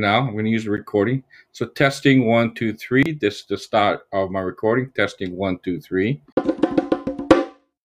now. I'm going to use the recording. So testing one, two, three. This is the start of my recording. Testing one, two, three.